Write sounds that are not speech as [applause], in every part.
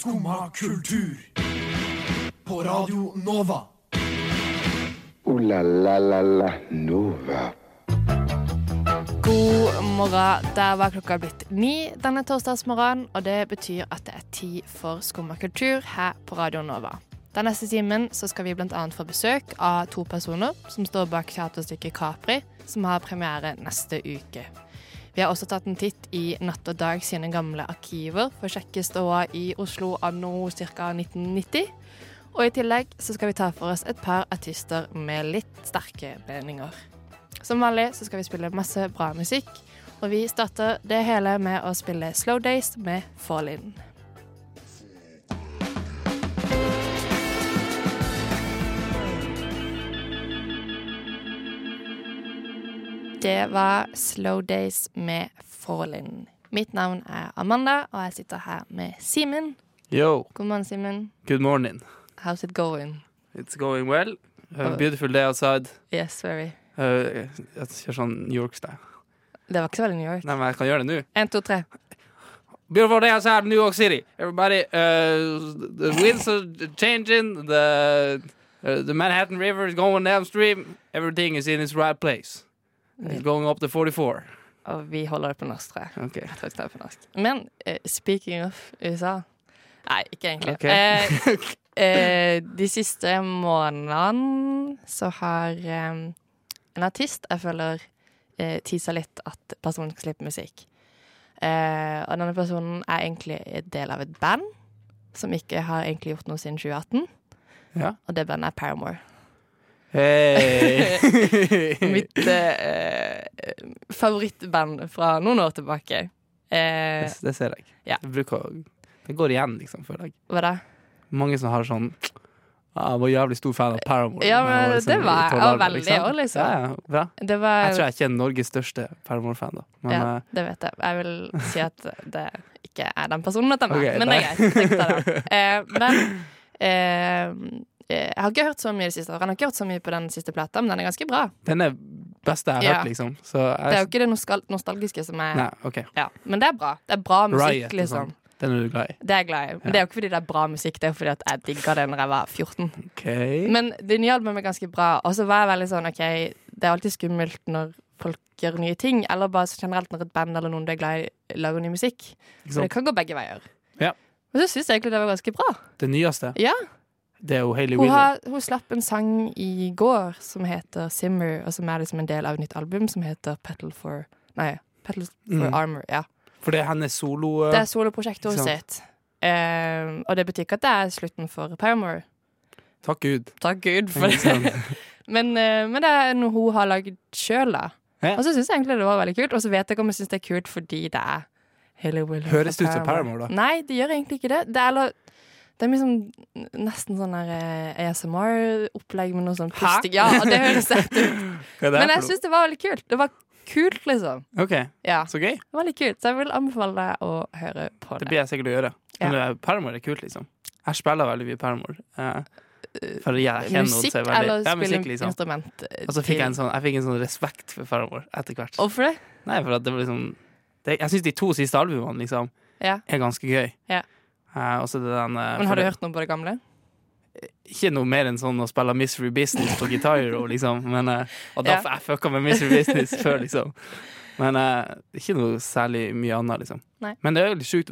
Skumma kultur. På Radio Nova. O-la-la-la-la Nova. God morgen. Der var klokka blitt ni denne torsdagsmorgenen, og det betyr at det er tid for Skumma kultur her på Radio Nova. Den neste timen så skal vi bl.a. få besøk av to personer som står bak teaterstykket Capri, som har premiere neste uke. Vi har også tatt en titt i Natt og Dag sine gamle arkiver for å sjekke ståa i Oslo anno ca. 1990. Og i tillegg så skal vi ta for oss et par artister med litt sterke meninger. Som vanlig så skal vi spille masse bra musikk, og vi starter det hele med å spille Slow Days med Fall Det var Slow Days med Fall Mitt navn er Amanda, og jeg sitter her med Simen. Yo, God morgen, Simen. good morning. How's it going? It's going well. A beautiful day outside. Yes, very. Uh, jeg kjører sånn New York-style. Det var ikke så veldig New York. Nei, men jeg kan gjøre det nå. En, to, tre. Beautiful day outside New York City. Everybody, uh, the winds are changing. The uh, the Manhattan River is going downstream. Everything is in its right place. It's going up to 44. Og vi holder det på norsk, tror jeg. Okay. Jeg tror jeg på norsk. Men uh, speaking of USA Nei, ikke egentlig. Okay. uh, uh, de siste månedene så har um, en artist jeg føler uh, teasa litt at personen skal slippe musikk. Eh, og denne personen er egentlig en del av et band som ikke har egentlig gjort noe siden 2018. Ja. Og det bandet er Paramore. Hey. [laughs] Mitt eh, favorittband fra noen år tilbake. Eh, det, det ser jeg. Ja. Det, bruker, det går igjen, liksom, føler jeg. hva da? Mange som har sånn ah, Jeg var jævlig stor fan av Paramore. Ja, men liksom det var jeg tolvårene, veldig År, liksom. Ja, ja, bra. Det var Jeg tror jeg ikke er Norges største Paramore-fan, da. Men Ja, eh, det vet jeg. Jeg vil si at det ikke er den personen dette er. Ok, men det er greit. [laughs] Eh, men eh, jeg har ikke hørt så mye det siste året. Jeg har ikke hørt så mye på den siste plata, men den er ganske bra. den er beste jeg har Ja. hørt, liksom. Så jeg, Det er jo ikke det nostal nostalgiske som er Nei, okay. ja. Men det er bra. Det er bra musikk, Riot og liksom. sånn. Den er du glad i. Det er jeg glad i. Men Ja. det er jo ikke fordi det er bra musikk, det er fordi jeg digga det når jeg var 14. Okay. Men det nye albumet er ganske bra. Og så var jeg veldig sånn OK, det er alltid skummelt når folk gjør nye ting, eller bare så generelt når et band eller noen du er glad i, lager ny musikk. Så det kan gå begge veier. Ja. Men så syns jeg egentlig det var ganske bra. Det nyeste, Ja, det er jo Hayley Hun, har, hun slapp en sang i går som heter Simmer, og som er liksom en del av et nytt album som heter Petal for Nei, Petal for Mm. Armor. Ja. For det er hennes solo... Det er soloprosjektet hun sitt. Eh, og det betyr ikke at det er slutten for Paramore. Takk Gud. Takk Gud for det. [laughs] Men, uh, men det er noe hun har lagd sjøl, da. Ja. Og så syns jeg egentlig det var veldig kult. Og så vet jeg ikke om jeg syns det er kult fordi det er. Høres det ut som Paramore, da? Nei, det gjør egentlig ikke det. Det er, eller, det er sånn nesten sånn eh, ASMR-opplegg med noe sånn pusting. Ja, det høres [laughs] rett ut. Men jeg syns det var veldig kult. Det var kult, liksom. OK, Ja, så gøy. det var litt kult. Så jeg vil anbefale deg å høre på Det det. blir jeg sikkert å gjøre. Men Ja. eh, Paramore er kult, liksom. Jeg spiller veldig mye Paramore. Eh, jeg Musikk veldig eller ja, spille liksom. instrument eh, Og så fikk jeg en sånn, jeg fikk en sånn respekt for Paramore etter hvert. Hvorfor det? Nei, for at det var liksom det, Jeg syns de to siste albumene liksom Ja. er ganske gøy. Ja. Det den eh, Men har du hørt noe på det gamle? Ikke noe mer enn sånn å spille Misery Business på Guitar liksom. Men, eh, og da Ja. jeg fucka med Misery Business før, liksom. Men eh, ikke noe særlig mye annet, liksom. Nei. Men det er jo litt sjukt.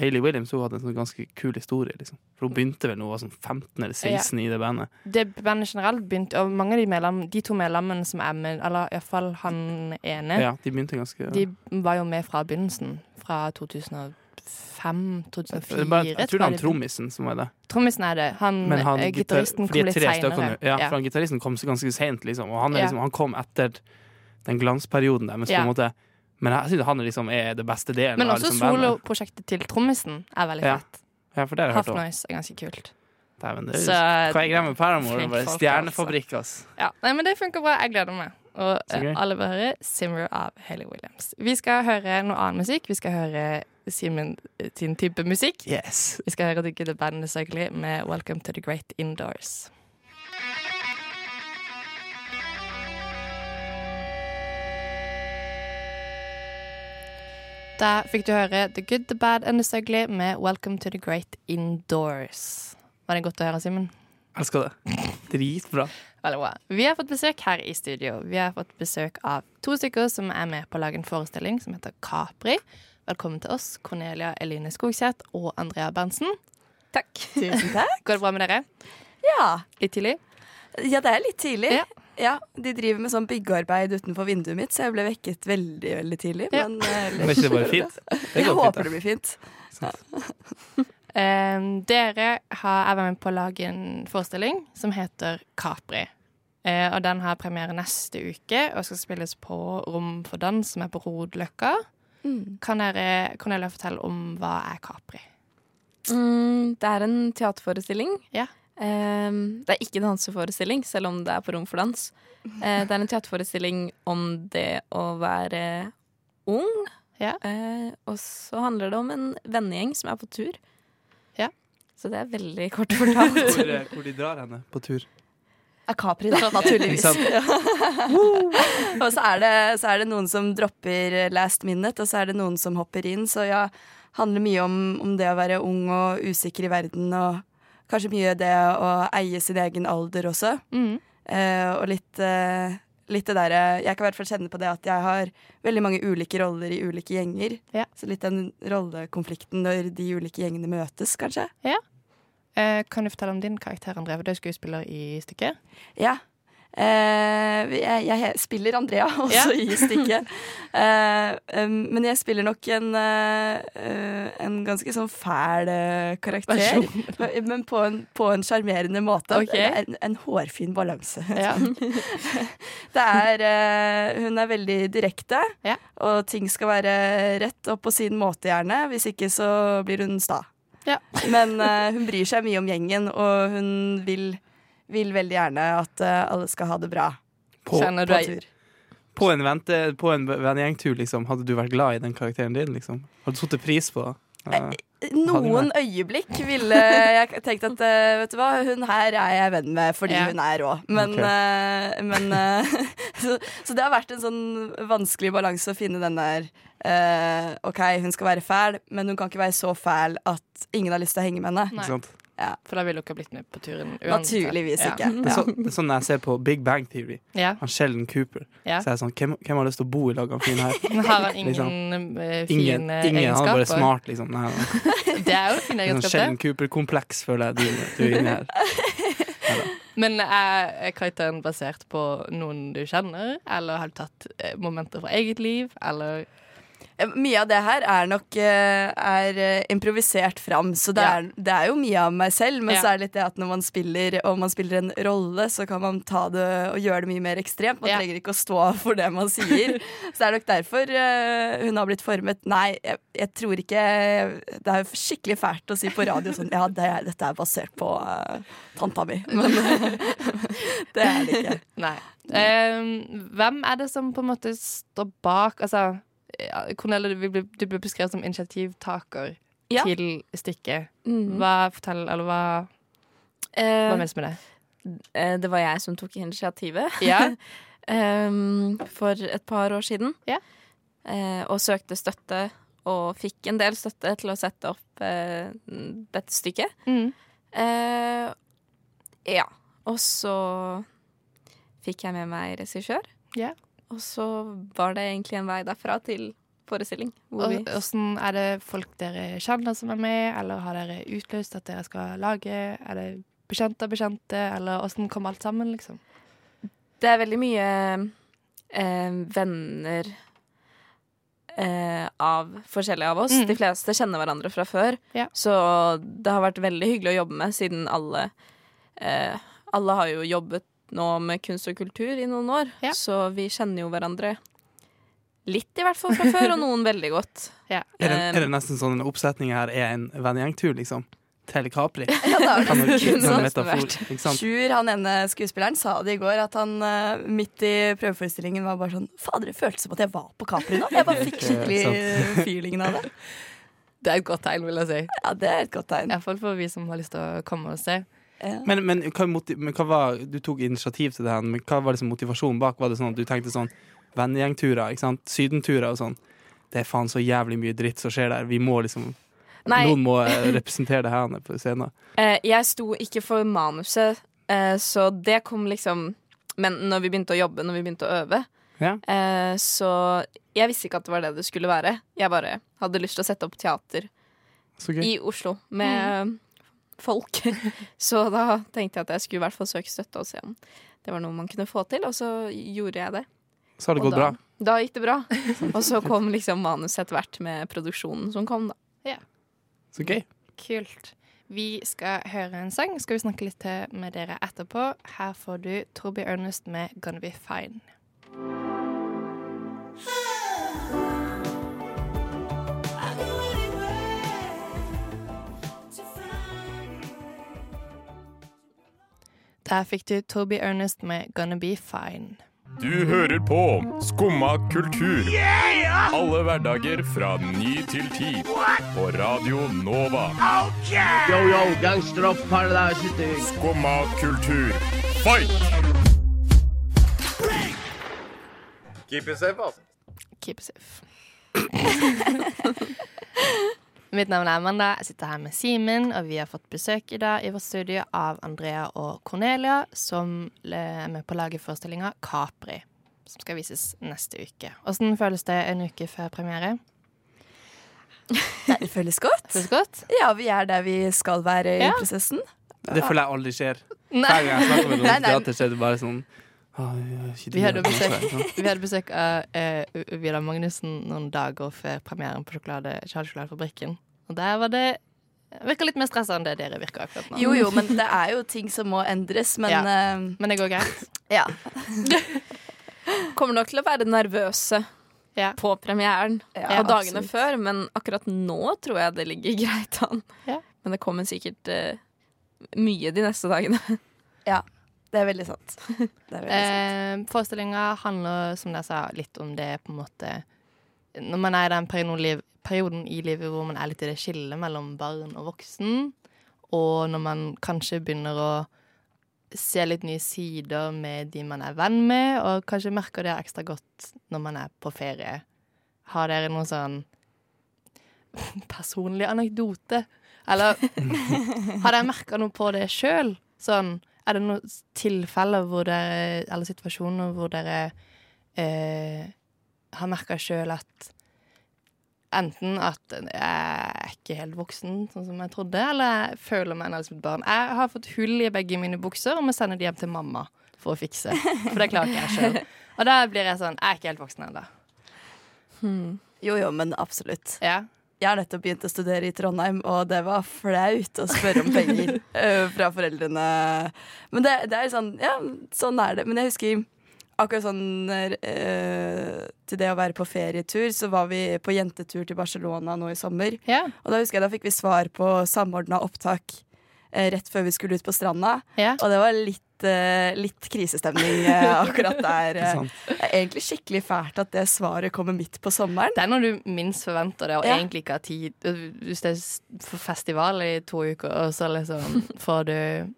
Hailey Williams hun hadde en sånn ganske kul historie, liksom. For hun begynte vel da hun var sånn 15 eller 16 i det bandet. Det bandet generelt begynte Og mange av de, medlem, de to medlemmene som er med, eller iallfall han ene, Ja, de ganske de var jo med fra begynnelsen. Fra 2005, 2004. Er bare, Jeg tror det er trommisen som er det. Trommisen er det. Han, han eh, gitaristen kom er litt seinere. Ja, Ja, for han gitaristen kom så ganske seint, liksom. Og han, er liksom, han kom etter den glansperioden deres, på en måte. Men jeg syns han er liksom er det beste delen Men også liksom soloprosjektet til trommisen er veldig fett. Ja, for det har jeg Half hørt om. Noise er ganske kult. Dæven, det Så er hva jeg greia med Paramore? Stjernefabrikk, ass. Ja, nei, men Det funker bra. Jeg gleder meg. Og eh, alle bør høre 'Simmer' av Hayley Williams. Vi skal høre noe annen musikk. Vi skal høre Simen eh, sin type musikk. Yes. Vi skal høre The Good Band selvfølgelig med 'Welcome to the Great Indoors'. Da fikk du høre The Good, The Bad and The Sugly med Welcome to the Great Indoors. Var det godt å høre, Simen? Elsker det. Dritbra. Veldig bra. Vi har fått besøk her i studio. Vi har fått besøk av to stykker som er med på å lage en forestilling som heter Capri. Velkommen til oss, Cornelia Eline Skogseth og Andrea Berntsen. Takk. Tusen takk. Går det bra med dere? Ja. Litt tidlig? ja, det er litt tidlig. Ja. Ja. De driver med sånn byggearbeid utenfor vinduet mitt, så jeg ble vekket veldig veldig tidlig. Ja. Men eh, Men ikke det bare [laughs] fint? Det jeg håper fint, det blir fint. Eh, [laughs] dere har vært med på å lage en forestilling som heter Capri. Eh, og den har premiere neste uke og skal spilles på Rom for dans, som er på Rodeløkka. Mm. Kan dere Cornelia, fortelle om hva er Capri? Mm, det er en teaterforestilling. Ja. Ehm, det er ikke en danseforestilling, selv om det er på Rom for dans. Eh, det er en teaterforestilling om det å være ung. Ja. Eh, og så handler det om en vennegjeng som er på tur. Så det er veldig kort fortalt. Hvor, eh, hvor de drar henne på tur. Er Capri, da, naturligvis. [laughs] Og så er, det, så er det noen som dropper last minute, og så er det noen som hopper inn. Så ja, handler mye om, om det å være ung og usikker i verden, og kanskje mye det å eie sin egen alder også. Mm. Eh, og litt, eh, litt det derre Jeg kan i hvert fall kjenne på det at jeg har veldig mange ulike roller i ulike gjenger. Ja. Så litt den rollekonflikten når de ulike gjengene møtes, kanskje. Eh, kan du fortelle om din karakter, André? For du er skuespiller i stykket. Ja. Eh, jeg, jeg spiller Andrea [laughs] også Ja. i stykket. Eh, men jeg spiller nok en, eh, en ganske sånn fæl karakter. Men, på en på en sjarmerende måte. Okay. En, en hårfin balanse. Ja. [laughs] Det er Hun er veldig direkte, Ja. og ting skal være rett og på sin måte, gjerne. Hvis ikke så blir hun sta. Men hun bryr seg mye om gjengen, og hun vil, vil veldig gjerne at eh, alle skal ha det bra På, Kjenner du på deg tur. på en, vente, på en vennegjengtur, liksom, hadde du vært glad i den karakteren din? Liksom? Hadde du satt pris på det? Eh, Noen øyeblikk ville jeg tenkt at uh, vet du hva, hun her er jeg venn med fordi Ja. hun er rå. Men, okay. uh, men eh, [laughs] så, så det har vært en sånn vanskelig balanse å finne den der eh, OK, hun skal være fæl, men hun kan ikke være så fæl at ingen har lyst til å henge med henne. Sant? For da ville dere blitt med på turen uansett. Naturligvis Ja. ikke. [laughs] Det er, Ja. så, det er sånn jeg ser på Big Bang Theory, Ja. han Sheldon Cooper, Ja. så er jeg sånn hvem, hvem har lyst til å bo i lag med han fyren her? [laughs] Har han ingen Liksom. fine Ingen, ingen han er bare smart, liksom. Nei, nei. [laughs] Det er jo fine egenskaper. er sånn egenskaper. Sheldon Cooper-kompleks, føler jeg du, du er inne her. Men er er karakteren basert på noen du kjenner, eller har du tatt eh, momenter fra eget liv, eller Eh, Mye av det her er nok eh, er eh, improvisert fram, så det, Ja. er, det er jo mye av meg selv. Men Ja. så er det litt det at når man spiller og man spiller en rolle, så kan man ta det og gjøre det mye mer ekstremt. Man Ja. trenger ikke å stå for det man sier. [laughs] så det er nok derfor eh, hun har blitt formet. Nei, jeg, jeg tror ikke Det er jo skikkelig fælt å si på radio sånn Ja, det, dette er basert på uh, tanta mi. [laughs] Men [laughs] det er det ikke. Nei. Um, hvem er det som på en måte står bak Altså, Cornelia, du ble, du ble beskrevet som initiativtaker Ja. til stykket. Mm. Hva fortell, eller hva, Eh, hva menes med det? eh, det var jeg som tok initiativet. Ja. um, [laughs] for et par år siden. Ja. Uh, og søkte støtte, og fikk en del støtte til å sette opp uh, dette stykket. Mm. Uh, ja. Og så fikk jeg med meg regissør. Ja. Og så var det egentlig en vei derfra til forestilling. Og Hvordan Er det folk dere kjenner som er med, eller har dere utløst at dere skal lage? Er det bekjente av bekjente, eller åssen kom alt sammen, liksom? Det er veldig mye eh, venner eh, av forskjellige av oss. Mm. De fleste kjenner hverandre fra før. Ja. Så det har vært veldig hyggelig å jobbe med, siden alle eh, Alle har jo jobbet nå med kunst og kultur i noen år, Ja. så vi kjenner jo hverandre litt, i hvert fall fra før, og noen [laughs] veldig godt. Ja. Er det, Um, er det nesten sånn en oppsetning her er en vennegjengtur, liksom? Til Capri? [laughs] Ja, det har det. kunne sånn? Sjur, han ene skuespilleren, sa det i går at han eh, midt i prøveforestillingen var bare sånn Fader, det føltes som at jeg var på Capri nå. Jeg bare fikk [laughs] skikkelig feelingen av det. Det er et godt tegn, vil jeg si. Ja, det er et godt tegn. Iallfall for vi som har lyst til å komme og se. Ja. Men, men, hva, men hva var Du tok initiativ til det her, men hva var liksom motivasjonen bak? Var det sånn at du tenkte sånn vennegjengturer, ikke sant? Sydenturer og sånn? det er faen så jævlig mye dritt som skjer der. Vi må liksom Nei, Noen må eh, representere det her på scenen. eh, jeg sto ikke for manuset, eh, så det kom liksom Men når vi begynte å jobbe, når vi begynte å øve, Ja. eh, så Jeg visste ikke at det var det det skulle være. Jeg bare hadde lyst til å sette opp teater i Oslo med folk. [laughs] Så da tenkte jeg at jeg skulle i hvert fall søke støtte og se om det var noe man kunne få til, og så gjorde jeg det. Så har det Og gått da, bra. Da gikk det bra. Og så kom liksom manuset etter hvert med produksjonen som kom, da. Ja. Så gøy. Kult. Vi skal høre en sang. Skal vi snakke litt til med dere etterpå. Her får du Torbjørn Ernest med 'Gonna Be Fine'. Der fikk du Toby Ernest med 'Gonna Be Fine'. Du hører på Skumma kultur. Alle hverdager fra ny til ti. På Radio Nova. Yo, yo, gangsteropp, paradise, Skumma kultur, fight! Keep it safe, altså. Keep it safe. [laughs] Mitt navn er Amanda. Jeg sitter her med Simen, og vi har fått besøk i dag i vårt studio av Andrea og Cornelia, som er med på å lage forestillinga Capri, som skal vises neste uke. Åssen føles det en uke før premiere? Det føles godt. Føles godt? Ja, vi er der vi skal være i Ja. prosessen. Det føler jeg aldri skjer. Nei. Hver gang jeg snakker med noen nei. teater, så er det bare sånn «Å, jeg har ikke Vi hadde altså». besøk, [laughs] vi hadde besøk av uh, Vidar Magnussen noen dager før premieren på sjokolade, Sjokoladfabrikken. Og der var det Virker litt mer stressa enn det dere virker akkurat nå. Jo jo, men det er jo ting som må endres, men Ja. uh, Men det går greit. ja. [laughs] Kommer nok til å være nervøse Ja. på premieren Ja, og dagene absolutt. før, men akkurat nå tror jeg det ligger [laughs] greit an. Ja. Men det kommer sikkert uh, mye de neste dagene. Det er veldig sant. [laughs] Det sant. Eh, Forestillinga handler, som dere sa, litt om det på en måte Når man er i den perioden, perioden i livet hvor man er litt i det skillet mellom barn og voksen, og når man kanskje begynner å se litt nye sider med de man er venn med, og kanskje merker det ekstra godt når man er på ferie. Har dere noen sånn [laughs] personlig anekdote? Eller [laughs] har dere merka noe på det sjøl? Sånn, er det noen tilfeller hvor dere, eller situasjoner hvor dere eh, har merka sjøl at Enten at jeg er ikke helt voksen, sånn som jeg trodde, eller jeg føler meg ennå som et barn. Jeg har fått hull i begge mine bukser og må sende de hjem til mamma for å fikse. For det klarer ikke jeg sjøl. Og da blir jeg sånn Jeg er ikke helt voksen ennå. Jo jo, men absolutt. Ja. Jeg har nettopp begynt å studere i Trondheim, og det var flaut å spørre om penger [laughs] eh, fra foreldrene. Men det, det er sånn, ja, sånn er det. Men jeg husker akkurat sånn eh, Til det å være på ferietur, så var vi på jentetur til Barcelona nå i sommer. Ja. Og da husker jeg da fikk vi svar på samordna opptak rett før vi skulle ut på stranda. ja. Og det var litt, eh, litt krisestemning eh, [laughs] akkurat der. Eh. Det er egentlig skikkelig fælt at det svaret kommer midt på sommeren. Det er når du minst forventer det, og Ja. egentlig ikke har tid. Hvis det er festival i to uker, og så liksom får du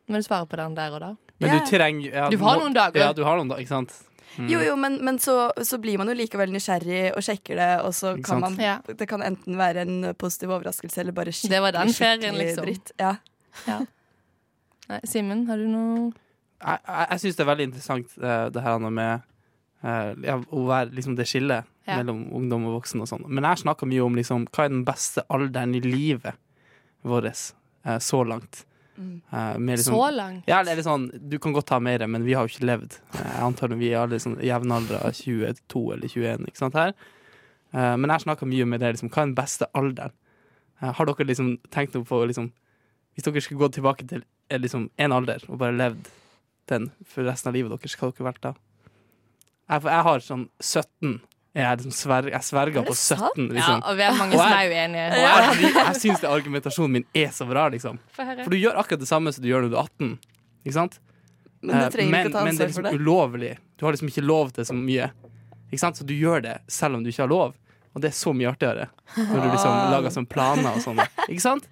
Men du svarer på den der og da. Men Ja. du trenger ja, Du har noen dager. Ja, du har noen dager, ikke sant? Mm. Jo, jo, men, men så, så blir man jo likevel nysgjerrig og sjekker det, og så kan man Ja. Det kan enten være en positiv overraskelse eller bare skikkelig, Det var den ferien, skikkelig liksom. dritt. Ja. Nei, Simen, har du noe Jeg, jeg, jeg syns det er veldig interessant eh, det her med eh, ja, å være liksom det skillet Ja. mellom ungdom og voksen og sånn. Men jeg snakker mye om liksom, hva er den beste alderen i livet vårt eh, så langt. Mm. Eh, med liksom, Så langt? Ja, det er litt sånn, Du kan godt ta mer, men vi har jo ikke levd. Eh, Jeg antar vi er alle sånn jevnaldra [laughs] 22 eller 21. ikke sant her Eh, Men jeg snakker mye med det. Liksom, hva er den beste alderen? Har dere liksom tenkt noe på liksom, Hvis dere skulle gått tilbake til eh, liksom, en alder og bare levd den for resten av livet deres, hva hadde dere vært da? Jeg, for jeg har sånn 17. Jeg, liksom sver, jeg sverger Er på 17, Ja, liksom. og vi er mange Og som er uenige. Og jeg, jeg, jeg syns argumentasjonen min er så bra, liksom. For du gjør akkurat det samme som du gjør når du er 18. Ikke sant? Men du Eh, men, ikke ta men det er liksom det. ulovlig. Du har liksom ikke lov til så mye. Ikke sant? Så du gjør det selv om du ikke har lov. Og det er så mye artigere når du liksom Ah. lager sånne planer og sånn. Ikke sant?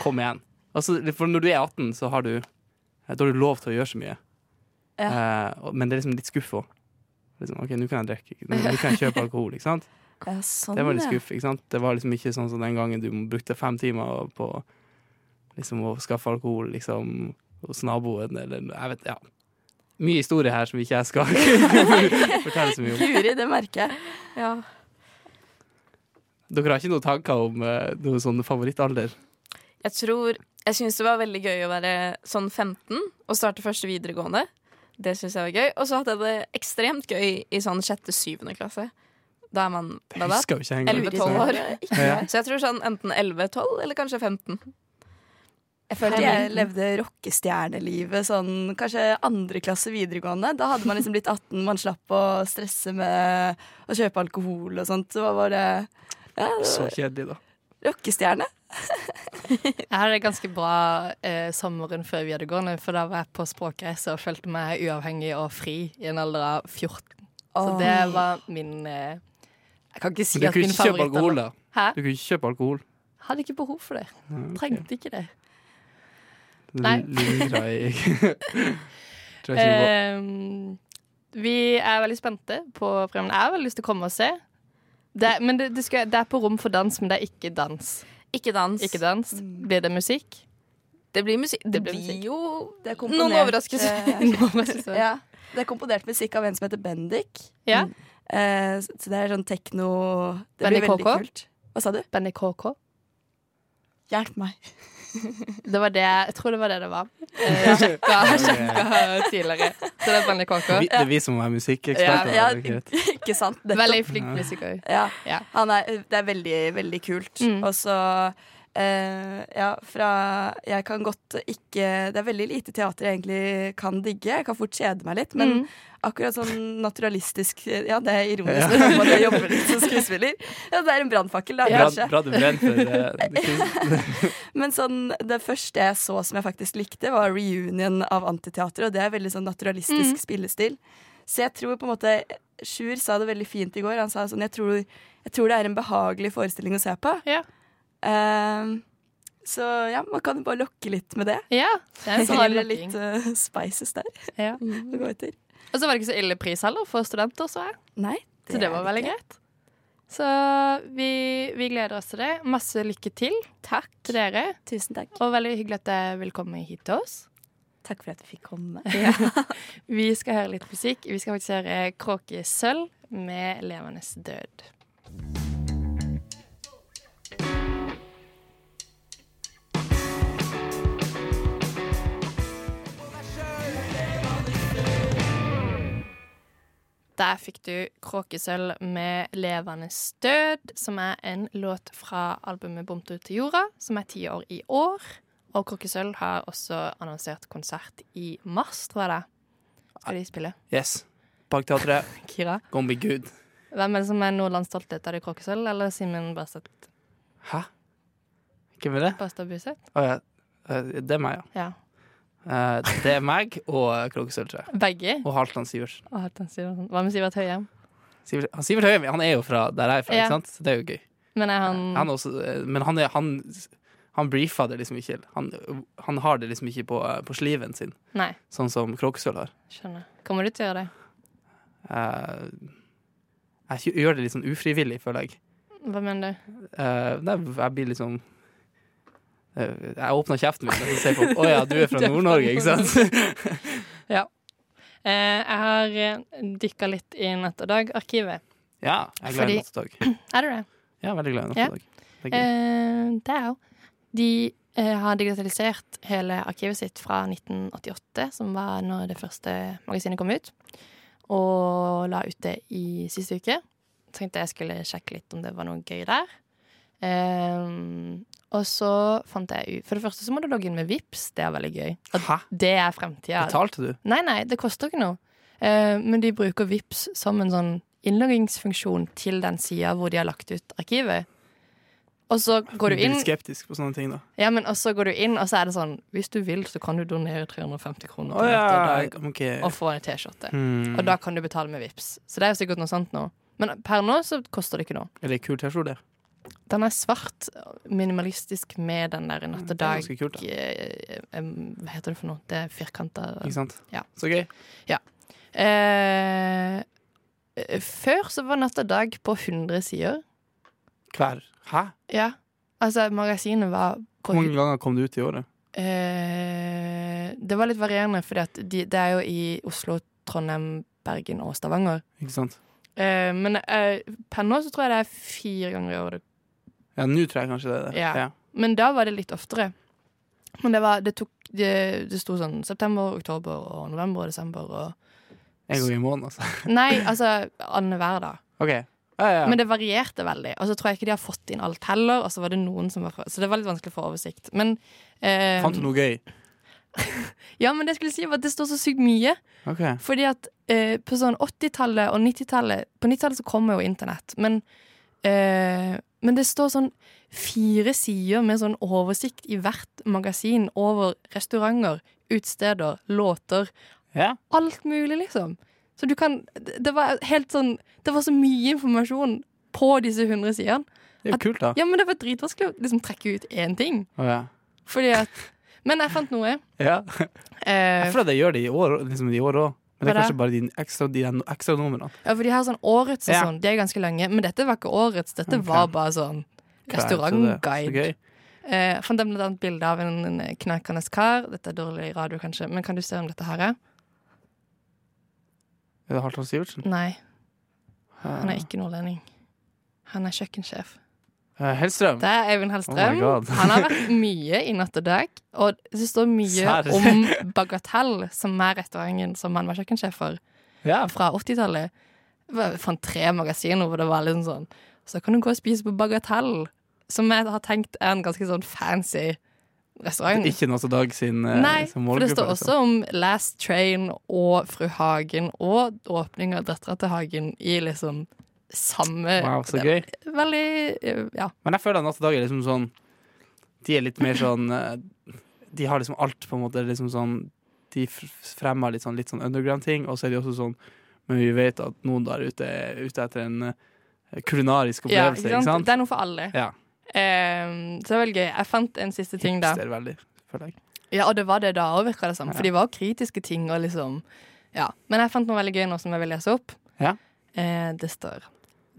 Kom igjen. Altså, for når du er 18, så har du Da har du lov til å gjøre så mye. Eh, men det er liksom litt skuff òg. Liksom, OK, nå kan jeg drikke. Nå, kan jeg kjøpe [laughs] alkohol. Ikke sant? Ja, sånn, Det var litt skuff, ikke sant? Det var liksom ikke sånn som den gangen du brukte fem timer på liksom å skaffe alkohol liksom hos naboen, eller jeg vet, ja. Mye historie her som ikke jeg skal [laughs] fortelle så mye om. Guri, det merker jeg. Ja. Dere har ikke noen tanker om uh, noe sånn favorittalder? Jeg tror Jeg syns det var veldig gøy å være sånn 15 og starte første videregående. Det syns jeg var gøy. Og så hadde jeg det ekstremt gøy i sånn sjette-syvende klasse. Da er man da, da? husker jo 11-12 år. Ja. Så jeg tror sånn enten 11-12 eller kanskje 15. Jeg følte jeg levde rockestjernelivet sånn kanskje andre klasse videregående. Da hadde man liksom blitt 18, man slapp å stresse med å kjøpe alkohol og sånt. Så var det ja, det Så kjedelig, da. Rockestjerne. [laughs] Jeg hadde det ganske bra eh, sommeren før videregående, for da var jeg på språkreise og følte meg uavhengig og fri i en alder av 14. Så Oi. det var min eh, Jeg kan ikke si Men du at kunne min ikke kjøpe alkohol, da. Hæ? Du kunne ikke kjøpe alkohol. Hadde ikke behov for det. Ja, ok. Trengte ikke det. Du Nei. Tror [laughs] jeg ikke [laughs] Ehm, vi er veldig spente på programmet. Jeg har veldig lyst til å komme og se. Det, men det, det, skal, det er på rom for dans, men det er ikke dans. Ikke dans. Ikke dans. Blir det musikk? Det blir musikk. Det, blir musikk. jo Det er noen overraskelser. eh, [laughs] ja, det er komponert musikk av en som heter Bendik. Ja. Eh, så det er sånn tekno Det Bendik blir veldig KK? kult. Hva sa du? Benny KK. Hjelp meg. Det var det, jeg tror det var det det var. Eh, Jeg sjekka, sjekka tidligere. Så det er Benny KK. Vi, det er vi som er musikkeksperter. Ja, ja, ikke ikke sant? Nettopp. Veldig flink musiker. Ja. Ja. Han er, det er veldig, veldig kult. Mm. Og så eh, Ja, fra Jeg kan godt ikke Det er veldig lite teater jeg egentlig kan digge. Jeg kan fort kjede meg litt. Men Mm. akkurat sånn naturalistisk Ja, det er ironisk [laughs] når man jobber litt som skuespiller. Ja, det er en brannfakkel, da, ja. kanskje. bra kunst. [laughs] Men sånn, det første jeg så som jeg faktisk likte, var reunion av Antiteater, og det er veldig sånn naturalistisk Mm. spillestil. Så jeg tror på en måte Sjur sa det veldig fint i går. Han sa sånn jeg tror, jeg tror det er en behagelig forestilling å se på. Ja. Ehm, så ja, man kan jo bare lokke litt med det. Ja, det er Så har dere litt uh, spices der Ja. [laughs] å gå etter. Og så var det ikke så ille pris heller for studenter, så jeg. Nei, Så det var veldig greit. Så vi, vi gleder oss til det. Masse lykke til Takk. til dere. Tusen takk. Og veldig hyggelig at dere vil komme hit til oss. Takk for at vi fikk komme. [laughs] Vi skal høre litt musikk. Vi skal faktisk høre Kråkesølv med Levendes død. Der fikk du Kråkesølv med Levende død, som er en låt fra albumet 'Bomt ut til jorda, som er ti år i år. Og Kråkesølv har også annonsert konsert i mars, tror jeg det. Skal de spille? Yes. Parkteatret, [laughs] Kira? gonna be good. Hvem er det som er Nordlands stolthet? Er det Kråkesølv eller Simen Barstad Hæ? Hvem er det? Barstad Buseth? Å ja. Eh, Det er meg, ja. Ja. Eh, Det er meg og tror. Begge? Og Halvdan Sivertsen. Hva med Sivert Høyem? Sivert, han Sivert Høyem han er jo fra der jeg er fra, Ja. ikke sant? Så det er jo gøy. Men han, Han også, eh, men han, er, han, han briefa det liksom ikke. Han, han har det liksom ikke på, på sliven sin, Nei, sånn som Kråkesølv har. skjønner. Kommer du til å gjøre det? Uh, jeg gjør det litt sånn ufrivillig, føler jeg. Hva mener du? Uh, jeg blir liksom eh, Jeg åpner kjeften min, og så sier folk 'Å ja, [laughs] du er fra Nord-Norge', ikke sant? [laughs] Eh, jeg har eh, dykka litt i Natt og Dag-arkivet. ja, jeg er glad i Natt og Dag. [clears throat] Er du det? Ja, veldig glad i Natt Ja. og Dag. Det er jeg Eh, jo. De eh, har digitalisert hele arkivet sitt fra 1988, som var når det første magasinet kom ut, og la ut det i siste uke. Tenkte jeg skulle sjekke litt om det var noe gøy der. Eh, og så fant jeg ut For det første så må du logge inn med Vips Det er veldig gøy. Hæ? det er fremtida. Betalte du? Nei, nei, det koster ikke noe. Eh, men de bruker Vips som en sånn innloggingsfunksjon til den sida hvor de har lagt ut arkivet. Og så går du inn, litt skeptisk på sånne ting, da. ja, men og så går du inn, og så er det sånn Hvis du vil, så kan du donere 350 kroner til ja, og Dag okay. og få en T-skjorte. Hmm. Og da kan du betale med Vips. Så det er jo sikkert noe sånt nå. Men per nå så koster det ikke noe. Er det kul T-skjorte. Den er svart, minimalistisk med den der Natt og Det Dag kult, eh, Hva heter det for noe? Det er firkanta Ikke sant? Ja. Så gøy. Ja. eh, Før så var Natt og Dag på 100 sider. Hver. Hæ? Ja. Altså, magasinet var Hvor mange ganger kom det ut i året? Eh, det var litt varierende, for de, det er jo i Oslo, Trondheim, Bergen og Stavanger. Ikke sant? Eh, men eh, per nå så tror jeg det er fire ganger i året. Ja, nå tror jeg kanskje det er det. Ja. Men da var det litt oftere. Men det var Det tok Det, det sto sånn september, oktober og november og desember og En gang i måneden, altså. [laughs] Nei, altså annenhver dag. Okay. Ja, ja. Men det varierte veldig. Og så tror jeg ikke de har fått inn alt heller. Og så var det noen som var fra Så det var litt vanskelig å få oversikt. Men eh, Fant du noe gøy? [laughs] Ja, men det skulle si var at det står så sykt mye. Okay. Fordi at eh, på sånn 80-tallet og 90-tallet På 90-tallet så kommer jo internett, men eh, Men det står sånn fire sider med sånn oversikt i hvert magasin over restauranter, utesteder, låter. Ja. Alt mulig, liksom. Så du kan Det var helt sånn Det var så mye informasjon på disse 100 sidene. Det er jo At- kult, da. Ja, men det var dritvanskelig å liksom trekke ut én ting. Oh, ja. Fordi at Men jeg fant noe. ja. Eh, Jeg føler det gjør det i år liksom i år òg. Men det er kanskje bare de ekstra, de ekstra numrene. Ja, for de har sånn årets og sånn. De er ganske lange. Men dette var ikke årets. Dette okay. var bare sånn Så Så restaurantguide. Eh, fant blant annet bilde av en, en knakende kar. Dette er dårlig radio, kanskje, men kan du se om dette her er? Er det Halvdan Sivertsen? Nei, han er ikke nordlending. Han er kjøkkensjef. Eh, Hellstrøm? Det er Eivind Hellstrøm. Oh han har [laughs] vært mye i Natt og Dag, og det står mye Serr? om Bagatell, som er restauranten som han var kjøkkensjef for. Ja. fra 80-tallet. Jeg fant tre magasiner hvor det var liksom sånn Så kan du gå og spise på Bagatell, som jeg har tenkt er en ganske sånn fancy restaurant. Ikke Natt og Dag sin eh, Nei, sin for det står liksom. også om Last Train og Fru Hagen og åpning av Døtra til Hagen i liksom samme Wow, så gøy. Veldig eh, Ja. Men jeg føler at Natt og Dag er liksom sånn De er litt mer sånn eh, De har liksom alt, på en måte. Liksom sånn De fremmer litt sånn, litt sånn underground-ting, og så er de også sånn Men vi vet at noen der ute er ute etter en kulinarisk kulinarisk ja opplevelse, ikke sant? Det er noe for alle. Ja. Um, så det er veldig gøy. Jeg fant en siste ting, da. Hipster veldig, føler jeg. Ja, og det var det da òg, virka det som. For de var kritiske ting og liksom Ja. Men jeg fant noe veldig gøy nå som jeg vil lese opp. Ja. Eh, det står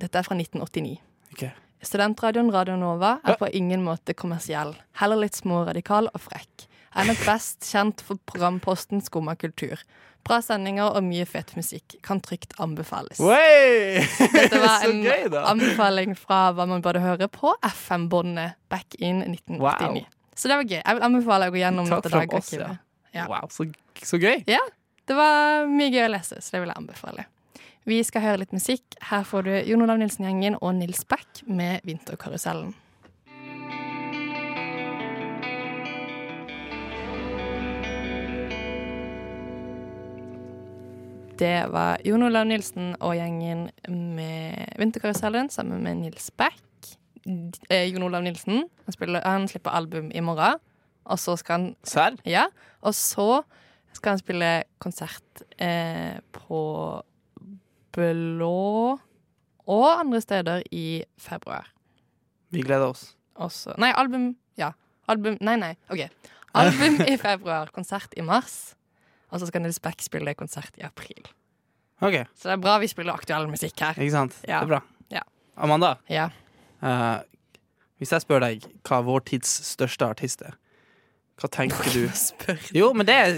Dette er fra 1989. Okay. Studentradioen Radio Nova er på ingen måte kommersiell. Heller litt småradikal og frekk. Er nok best kjent for programposten Skumma kultur. Bra sendinger og mye fet musikk. Kan trygt anbefales. Wey! Dette var [laughs] en gøy, anbefaling fra hva man burde høre på FM-båndet back in 1989. Wow. Så det var gøy. Jeg vil anbefale å gå gjennom dette dagarkivet. Ja. Wow, så, så gøy. Det var mye gøy å lese, så det vil jeg anbefale. Vi skal høre litt musikk. Her får du Jon Olav Nilsen-gjengen og Nils Beck med 'Vinterkarusellen'. Det var Jon Olav Nilsen og gjengen med 'Vinterkarusellen' sammen med Nils Beck. Eh, Jon Olav Nilsen han, spiller, han slipper album i morgen, og så skal han ja, og så skal han spille konsert eh, på Blå og andre steder i februar. Vi gleder oss. Også. Nei, album Ja. Album Nei, nei. OK. Album [laughs] i februar, konsert i mars. Og så skal Nils Beck spille konsert i april. OK, Så det er bra vi spiller aktuell musikk her. ikke sant? Ja. Det er bra. Ja. Amanda, Ja. eh, hvis jeg spør deg hva vår tids største artist er, hva tenker du? [laughs] Spør. Jo, men det er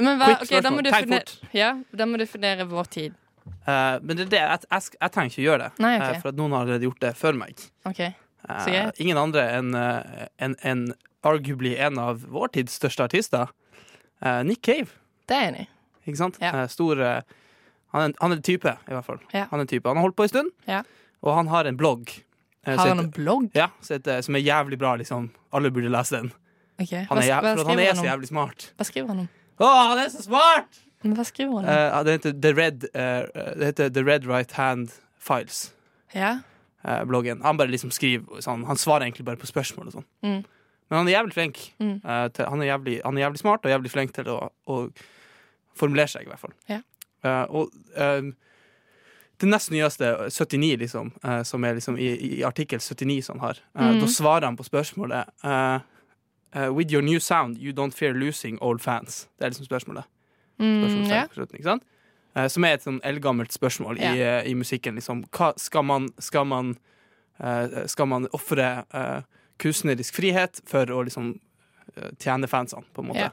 Men hva, Quick ok, da spørsmål. må du Tenk fort. ja, da må du definere vår tid. Eh, Men det er det, jeg, jeg, jeg trenger ikke å gjøre det, Nei, okay. uh, for noen har allerede gjort det før meg. Okay. Eh, greit. ingen andre enn eh, en, en, arguably en av vår tids største artister, eh, Nick Cave. Det er jeg enig i. Ikke sant? Ja. Eh, stor eh, han, er, han er type, i hvert fall. Ja. Han er type. Han har holdt på en stund, Ja. og han har en blogg. eh, Har han en blogg? Ja, som er jævlig bra, liksom. Alle burde lese den. Okay. Han er, hva, hva for han er så jævlig smart. Hva skriver han om? Å, han er så smart! Hva skriver hun? Eh, det heter The Red uh, Det heter The Red Right Hand Files. ja? Uh, bloggen. Han bare liksom skriver sånn, Han svarer egentlig bare på spørsmål og sånn. Mm. Men han er jævlig flink. Mm. til, han, er jævlig, han er jævlig smart og jævlig flink til å, å formulere seg, i hvert fall. Ja. Og det nest nyeste, 79, liksom, som er liksom i, i artikkel 79 som han har, Mm. da svarer han på spørsmålet With your new sound, you don't fear losing old fans. Det er liksom spørsmålet. Mm, ja. slutten, ikke sant? Eh, som er et sånn eldgammelt spørsmål i, Ja. eh, i musikken. Liksom. Hva, skal man Skal man, eh, skal man ofre eh, kunstnerisk frihet for å liksom eh, tjene fansene, på en måte? Ja.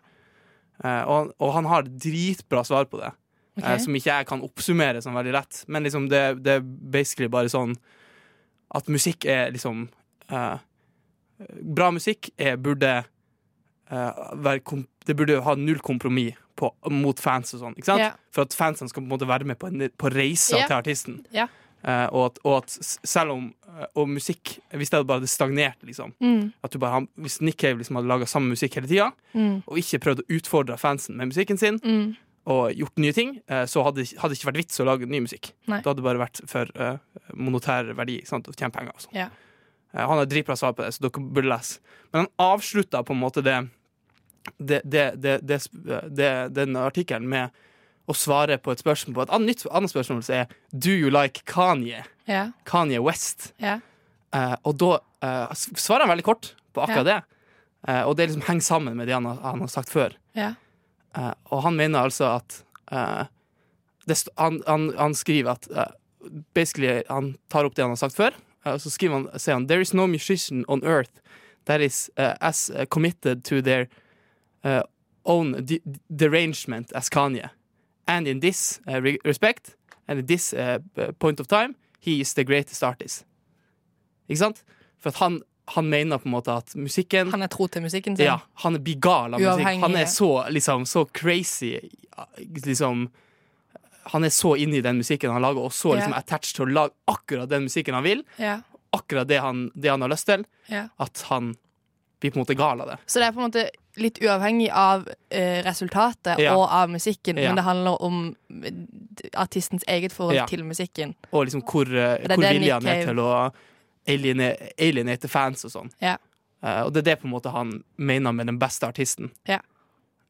Eh, og, og han har dritbra svar på det, okay. som ikke jeg kan oppsummere sånn veldig lett. Men liksom det, det er basically bare sånn at musikk er liksom Bra musikk er, burde være Det burde ha null kompromiss på, mot fans og sånn. Ikke sant? Ja. For at fansene skal på en måte være med på, en, på reisa Ja. til artisten. Ja. Uh, og, at, og at selv om eh, Og musikk Hvis det hadde bare hadde stagnert, liksom Mm, at du bare, Hvis Nick Cave liksom hadde laga samme musikk hele tida, mm, og ikke prøvd å utfordre fansen med musikken sin, mm. og gjort nye ting, uh, så hadde det ikke vært vits å lage ny musikk. Nei. Det hadde bare vært for uh, monetær verdi ikke sant? å tjene penger. Og sånn. Ja. Han har dritbra svar på det, så dere burde lese. Men han avslutta på en måte det, det, det, det, den artikkelen med å svare på et spørsmål på et annet, annet spørsmål som er Do you like Kanye? Yeah. Kanye West. Yeah. Uh, og da uh, svarer han veldig kort på akkurat det. Uh, og det liksom henger sammen med det han har, han har sagt før. Eh, og han mener altså at det, han, han, han skriver at Basically, han tar opp det han har sagt før, og så skriver han, sier han There is no musician on earth that is as committed to their eh, own de derangement as Kanye. And in this uh, respect, and in this uh, point of time, he is the greatest artist. Ikke sant? For at han, han mener på en måte at musikken Han er tro til musikken sin. ja, han blir gal av musikk. Han er så, liksom, så crazy liksom, Han er så inne i den musikken han lager, og så liksom, attached til å lage akkurat den musikken han vil. Yeah. Akkurat det han, det han har lyst til. Yeah. At han blir på en måte gal av det. Så det er på en måte litt uavhengig av eh, resultatet Ja. og av musikken, Ja. men det handler om eh, artistens eget forhold Ja. til musikken. Og liksom hvor, er hvor viljen er til å alienate, alienate fans og sånn. Ja. Eh, og det er det på en måte han mener med den beste artisten. Ja.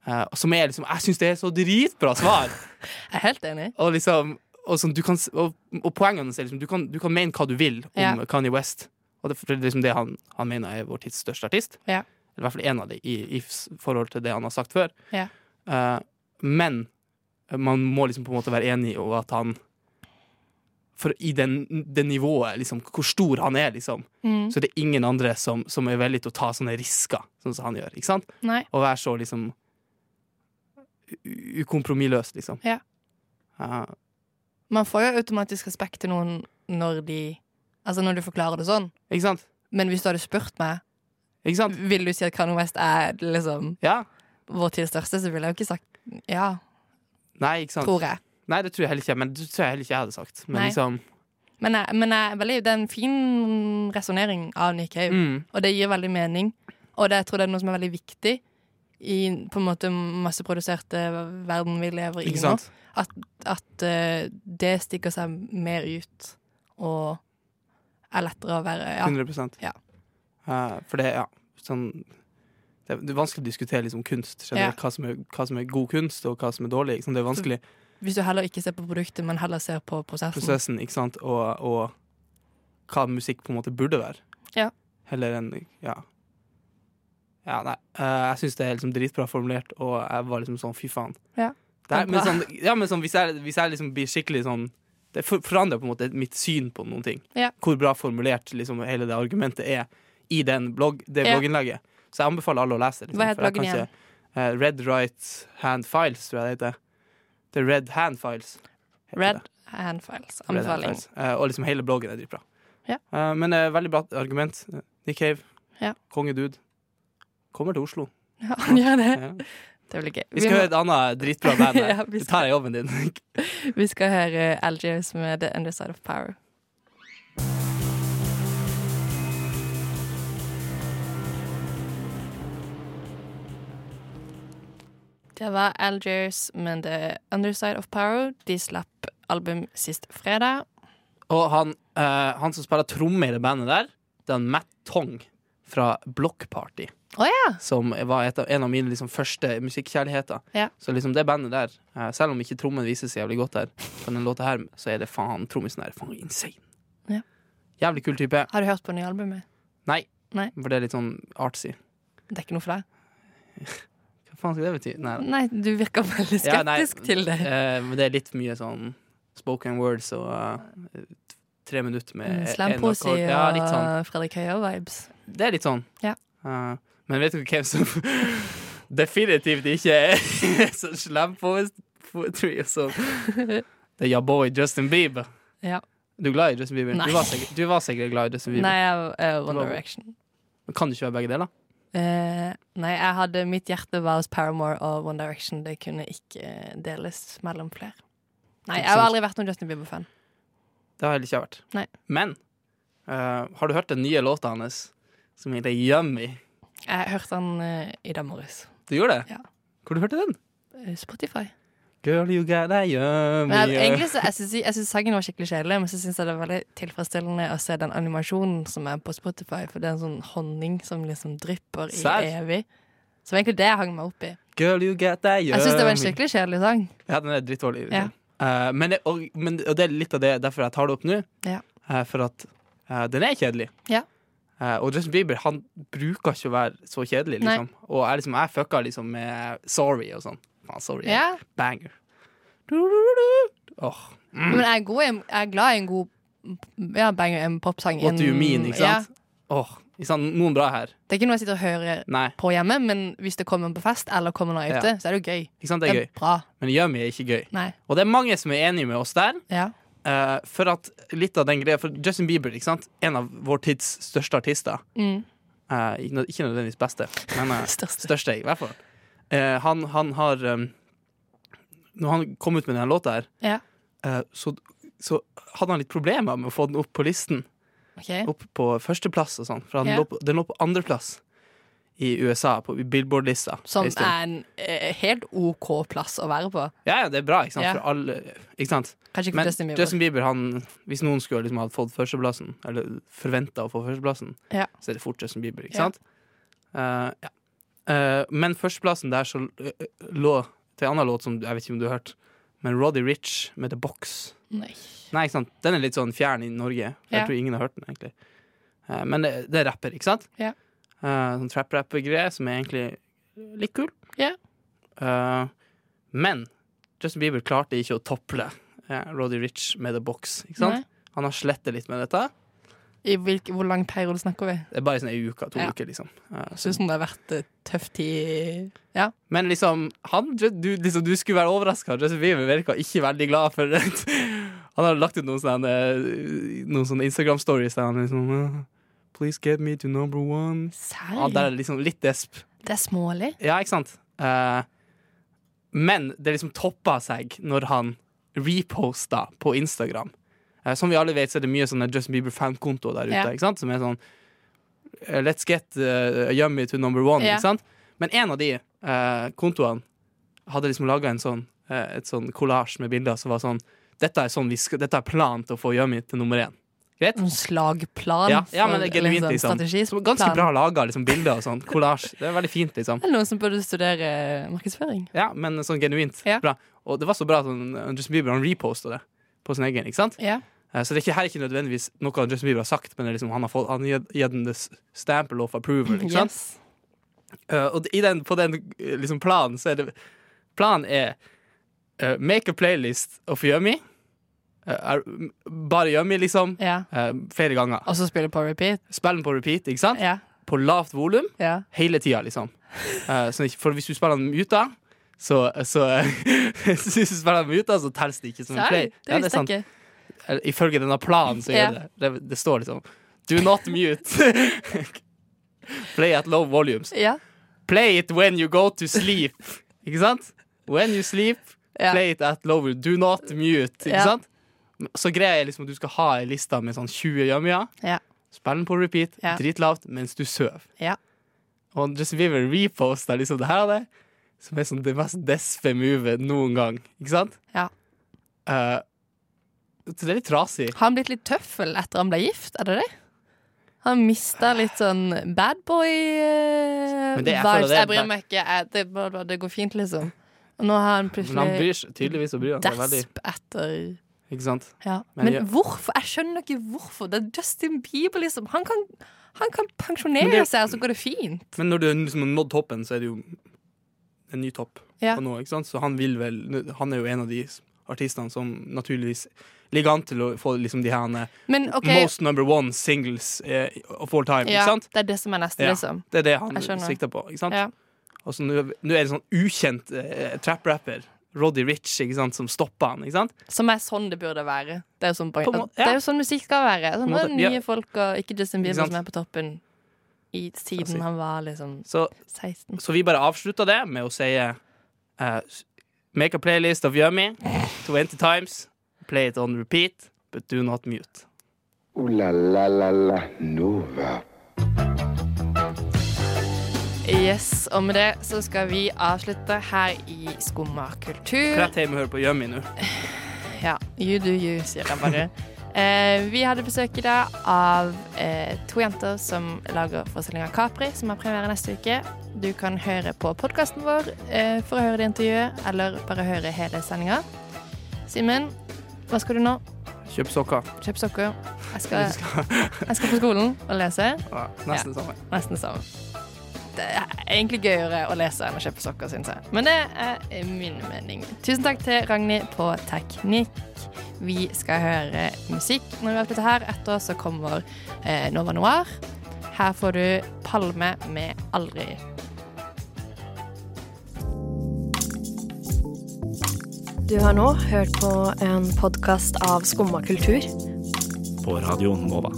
Eh, som er liksom Jeg syns det er så dritbra svar! [laughs] Jeg er helt enig. Og liksom og, sånn, du kan, og, og poengene er liksom du kan, du kan mene hva du vil om. Kanye West. Og det, for det liksom det han, han mener er vår tids største artist. Ja. Eller i hvert fall en av de i, i forhold til det han har sagt før. Ja. Uh, men man må liksom på en måte være enig i at han For i den, det nivået, liksom, hvor stor han er, liksom, Mm. så det er ingen andre som, som er villig til å ta sånne risker, sånn som han gjør. Ikke sant? Nei. Å være så liksom ukompromissløs, liksom. Ja. Uh, Man får jo automatisk respekt til noen når de Altså når du forklarer det sånn. ikke sant? Men hvis du hadde spurt meg Ikke sant? Vil du si at Kanye West er liksom Ja. vår tids største, så ville jeg jo ikke sagt ja, Nei, ikke sant? tror jeg. Nei, det tror jeg heller ikke. Men det tror jeg heller ikke jeg hadde sagt. Men Nei. liksom Men, jeg, men jeg, veldig, det er en fin resonnering av Nick Cave. mm, Og det gir veldig mening. Og det, jeg tror det er noe som er veldig viktig i på en måte masseproduserte verden vi lever i nå. sant? At eh, det stikker seg mer ut og er lettere å være ja. 100 Ja. Uh, For det, ja sånn det er, vanskelig å diskutere liksom kunst generelt, hva, som er, hva som er god kunst, og hva som er dårlig. Liksom. Det er vanskelig Hvis du heller ikke ser på produktet, men heller ser på prosessen. prosessen, ikke sant? Og, og hva musikk på en måte burde være. Ja. Heller enn Ja. Ja, nei. eh, jeg syns det er liksom dritbra formulert, og jeg var liksom sånn fy faen. Ja. Det er, er men sånn, ja, men sånn, hvis jeg, hvis jeg liksom blir skikkelig sånn Det forandrer på en måte mitt syn på noen ting. Ja. Hvor bra formulert liksom hele det argumentet er i den blogg, det Ja. blogginnlegget. Så jeg anbefaler alle å lese det. Liksom, Hva heter bloggen igjen? ikke- eh, Red Right Hand Files, tror jeg det heter. The Red Hand Files. Red det. Hand Files. Red Hand Anbefaling. Files. Eh, og liksom hele bloggen er dritbra. Ja. Uh, men veldig bra argument. Nick Cave. Ja. Kongedude. Kommer til Oslo. Ja, han gjør det. Det blir gøy. Vi skal høre et annet dritbra band her. [laughs] Ja, skal... Du tar jobben din. [laughs] Vi skal høre Algiers med The Underside of Power. Det var Algiers med The Underside of Power. De slapp album sist fredag. Og han, uh, han som spiller tromme i det bandet der, det er Matt Tong fra Block Party. Å ja! Som var et av, en av mine liksom, første musikkjærligheter. Ja. Så liksom det bandet der, eh, selv om ikke trommen viser seg jævlig godt der, på den låta her, så er det faen trommisen der faen insane. Ja. Jævlig kul type. Har du hørt på nye albumet? Nei, Nei. for det er litt sånn artsy. Det er ikke noe for deg? [laughs] Hva faen skal det bety? Nei. Nei, du virker veldig Ja, nei, skeptisk til det. Eh, men det er litt mye sånn spoken words og uh, tre minutter med en og. Ja, sånn. Fredrik Høyer-vibes. Det er litt sånn. Ja. Eh, men vet du hvem som [laughs] definitivt ikke er sånn slampoetry og sånn? Det er your boy Justin Bieber. Ja. Du er glad i Justin Bieber? Nei. Du var, sikkert, du var sikkert glad i Justin Bieber. Nei, jeg er One Direction. Men Kan du ikke være begge deler? Uh, nei, jeg hadde mitt hjerte var hos Paramore og One Direction. Det kunne ikke deles mellom flere. Nei, jeg har aldri vært noen Justin Bieber-fan. Det har jeg ikke vært. Nei. Men uh, har du hørt den nye låta hans som heter Yummy? Jeg hørte den uh, i dag morges. Du gjorde det? Ja. Hvor du hørte den? Eh, Spotify. Girl, you got a yummy jeg, egentlig så, jeg syns sangen var skikkelig kjedelig, men så syns jeg det er veldig tilfredsstillende å se den animasjonen som er på Spotify, for det er en sånn honning som liksom drypper i Sær? evig. Så det var egentlig det jeg hang meg opp i. Girl, you got that yummy Jeg syns det var en skikkelig kjedelig sang. Ja, den er drittdårlig. Ja. Uh, men, det, og, men, og det er litt av det derfor jeg tar det opp nå. Ja. uh, for at uh, den er kjedelig. Ja. Eh, og Justin Bieber han bruker ikke å være så kjedelig, liksom. Og jeg, liksom, jeg fucka liksom med Sorry og sånn. Faen, sorry. Yeah. Banger. Du-du-du-du. mm. Men jeg er, god, jeg er glad i en god ja, banger, en popsang. What do you mean, ikke sant? Yeah. Åh, ikke sant? Noen bra her. Det er ikke noe jeg sitter og hører Nei, på hjemme, men hvis det kommer på fest eller kommer noe ute, Ja. så er det jo gøy. ikke sant? Det er gøy. bra. Men Yummy er ikke gøy. Nei. Og det er mange som er enige med oss der. Ja. Eh, for at litt av den greia For Justin Bieber, ikke sant? en av vår tids største artister. Mm. uh, ikke nødvendigvis beste, men uh, [laughs] Største. største, i hvert fall. Han, han har um, Når han kom ut med denne låta her, Ja. så, så hadde han litt problemer med å få den opp på listen. Okay. Opp på førsteplass og sånn. For han Ja. lå på, den lå på andreplass i USA, på Billboard-lista. Som er en eh, helt OK plass å være på. Ja, ja, det er bra, ikke sant? Ja. For alle, ikke sant? Kanskje ikke Men for Justin Bieber. Justin Bieber, han, hvis noen skulle liksom ha fått førsteplassen, eller forventa å få førsteplassen, Ja. så er det fort Justin Bieber, ikke Ja. sant? Eh, ja. Eh, men førsteplassen der så eh, lå til en annen låt som jeg vet ikke om du har hørt, men Roddy Rich med The Box. Nei. Nei, ikke sant? Den er litt sånn fjern i Norge. Jeg Ja. tror ingen har hørt den, egentlig. Eh, men det, det er rapper, ikke sant? Ja. Eh, sånn trap-rapper-greie som er egentlig litt kul. Ja. Uh, men Justin Bieber klarte ikke å tople uh, Roddy Rich med The Box. Han har slettet litt med dette. I hvilk, hvor lang periode snakker vi? Det er bare sånn ei uke, to Ja. uker, liksom. Uh, Syns det har vært uh, tøff tid Ja. Men liksom, han, du, liksom, du skulle være overraska. Justin Bieber virka ikke veldig glad for det. [laughs] Han har lagt ut noen sånne, eh, noen sånne Instagram-stories der han liksom eh, Please get me to number one. Ja, der er det liksom litt desp. Det er smålig. Ja, ikke sant? Uh, men det liksom toppa seg når han reposta på Instagram. Uh, som vi alle vet, så er det mye sånne Justin Bieber-fankontoer der ute. Ja. Ikke sant? Som er sånn eh, Let's get uh, Yummy to number one. Ja. Ikke sant? Men en av de uh, kontoene hadde liksom laga en sånn et sånn kollasj med bilder som var sånn dette er, sånn vi skal, dette er planen til å få Yummy til nummer én. En slagplan Ja, ja, men det er genuint, liksom. strategisplan. Så Ganske bra laga liksom, bilder og sånn. Kollasj. Det er veldig fint, liksom. Det er noen som burde studere markedsføring. Ja, men sånn genuint Ja. bra. Og det var så bra at han, Justin Bieber han reposta det på sin egen. ikke sant? Ja. Eh, Så det er ikke, her er ikke nødvendigvis noe Justin Bieber har sagt, men liksom, han har fått, han gitt- den stample of approval. ikke sant? Yes. Uh, og i den, på den eh, liksom, planen så er det Planen er uh, make a playlist of Yummy. Eh, er, bare Yummy, liksom. Ja. eh, flere ganger. Og så spille på repeat. Spiller den på repeat, ikke sant? Ja. På lavt volum. ja. hele tida, liksom. Eh, sånn for hvis du spiller den muta, så, så [laughs] Hvis du spiller den muta, så telles det ikke som en play. Det er visste sant. jeg ikke. Ifølge denne planen så gjør det. det. Det står liksom Do not mute. [laughs] Play at low volumes. Ja. Play it when you go to sleep. Ikke sant? When you sleep, play it at low volume. Do not mute. Ikke sant? Så greia er liksom at du skal ha ei liste med sånn 20 yummier. Ja. Spill den på repeat, Ja. dritlavt, mens du sover. Ja. Og Justin Bieber reposter liksom det her av det, som er sånn det mest despe movet noen gang. Ikke sant? Ja. Uh, så det er litt trasig. Har han blitt litt tøffel etter han ble gift? Er det det? Han mista litt sånn bad boy-vibes. Jeg det er jeg bryr meg ikke. Det, det går fint, liksom. Og nå har han Men han plutselig bryr tydeligvis så bryr han desp veldig. etter Ikke sant? ja. Men Men, hvorfor? Jeg skjønner ikke hvorfor. Det er Justin Bieber, liksom. Han kan, han kan pensjonere det- seg, og så går det fint. Men når du liksom har nådd toppen, så er det jo en ny topp Ja. på noe, ikke sant? Så han vil vel Han er jo en av de artistene som naturligvis ligger an til å få liksom de her Men okay. most number one singles eh, of all time, ja, ikke sant? det er det som er neste, liksom. Det er det han sikter på, ikke sant? Ja. Og så nå nå er det sånn ukjent eh, trap-rapper, Roddy Rich, ikke sant, som stopper han, ikke sant? Som er sånn det burde være. Det er jo sånn, ja. det er jo sånn musikk skal være. Sånn, måte, nye ja. folk og ikke Justin Bieber som er på toppen i tiden Altså, han var liksom Så, 16. så vi bare avslutta det med å si uh, Make a playlist of Yummy [laughs] 20 times. Play it on repeat, but do not mute. Ooh la la la la Nova. Yes, og med det så skal vi avslutte her i Skumma kultur. Rett hjem og høre på Yummy nå. Ja, you do you, sier jeg bare. Eh, vi hadde besøk i dag av eh, to jenter som lager forestillinga Capri, som har premiere neste uke. Du kan høre på podkasten vår eh, for å høre det intervjuet, eller bare høre hele sendinga. Simen, hva skal du nå? Kjøp sokker. Kjøp sokker. Jeg [laughs] skal, jeg skal på skolen og lese. Ja, nesten det samme. Nesten samme. Det er egentlig gøyere å lese enn å kjøpe sokker, syns jeg. Men det er min mening. Tusen takk til Ragnhild på teknikk. Vi skal høre musikk når vi har flyttet her. Etter så kommer eh, Nova Noir. Her får du Palme med Aldri. Du har nå hørt på en podkast av Skumma kultur. På Radio Nova.